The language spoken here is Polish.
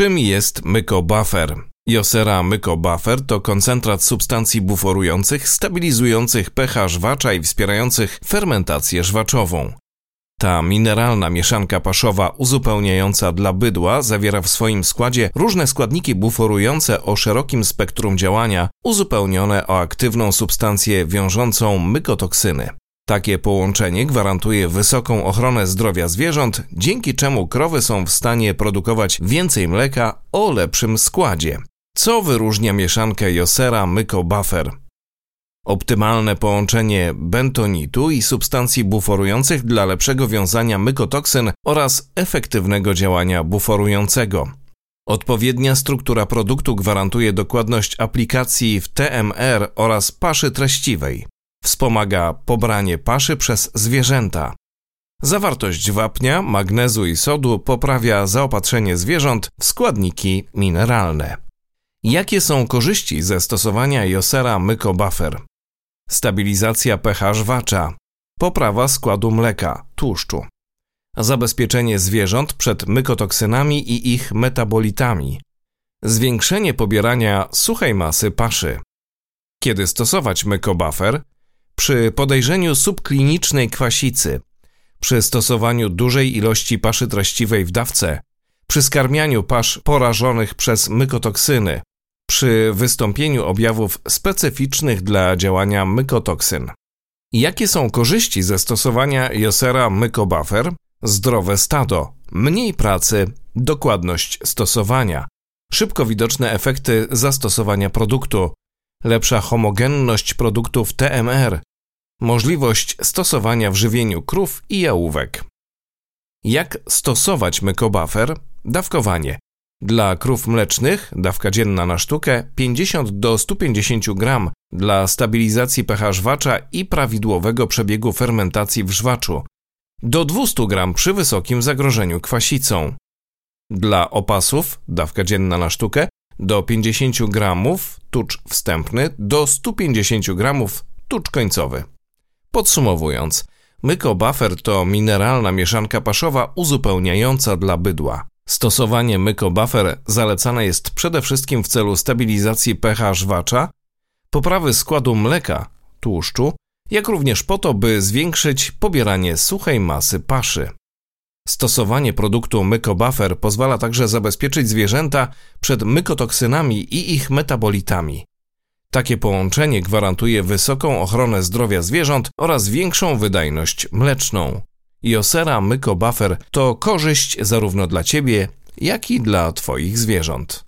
Czym jest mykobuffer? Josera mykobuffer to koncentrat substancji buforujących, stabilizujących pH żwacza i wspierających fermentację żwaczową. Ta mineralna mieszanka paszowa uzupełniająca dla bydła zawiera w swoim składzie różne składniki buforujące o szerokim spektrum działania, uzupełnione o aktywną substancję wiążącą mykotoksyny. Takie połączenie gwarantuje wysoką ochronę zdrowia zwierząt, dzięki czemu krowy są w stanie produkować więcej mleka o lepszym składzie. Co wyróżnia mieszankę Josera Myco Buffer? Optymalne połączenie bentonitu i substancji buforujących dla lepszego wiązania mykotoksyn oraz efektywnego działania buforującego. Odpowiednia struktura produktu gwarantuje dokładność aplikacji w TMR oraz paszy treściwej. Wspomaga pobranie paszy przez zwierzęta. Zawartość wapnia, magnezu i sodu poprawia zaopatrzenie zwierząt w składniki mineralne. Jakie są korzyści ze stosowania Josera Mycobuffer? Stabilizacja pH żwacza, poprawa składu mleka, tłuszczu, zabezpieczenie zwierząt przed mykotoksynami i ich metabolitami, zwiększenie pobierania suchej masy paszy. Kiedy stosować Mycobuffer? Przy podejrzeniu subklinicznej kwasicy, przy stosowaniu dużej ilości paszy treściwej w dawce, przy skarmianiu pasz porażonych przez mykotoksyny, przy wystąpieniu objawów specyficznych dla działania mykotoksyn. Jakie są korzyści ze stosowania Josera Mycobuffer? Zdrowe stado, mniej pracy, dokładność stosowania, szybko widoczne efekty zastosowania produktu, lepsza homogenność produktów TMR, możliwość stosowania w żywieniu krów i jałówek. Jak stosować mykobuffer? Dawkowanie. Dla krów mlecznych dawka dzienna na sztukę 50 do 150 gram dla stabilizacji pH żwacza i prawidłowego przebiegu fermentacji w żwaczu. Do 200 gram przy wysokim zagrożeniu kwasicą. Dla opasów dawka dzienna na sztukę do 50 gramów tucz wstępny do 150 gramów tucz końcowy. Podsumowując, myko buffer to mineralna mieszanka paszowa uzupełniająca dla bydła. Stosowanie myko buffer zalecane jest przede wszystkim w celu stabilizacji pH żwacza, poprawy składu mleka, tłuszczu, jak również po to, by zwiększyć pobieranie suchej masy paszy. Stosowanie produktu Mycobuffer pozwala także zabezpieczyć zwierzęta przed mykotoksynami i ich metabolitami. Takie połączenie gwarantuje wysoką ochronę zdrowia zwierząt oraz większą wydajność mleczną. Josera Mycobuffer to korzyść zarówno dla Ciebie, jak i dla Twoich zwierząt.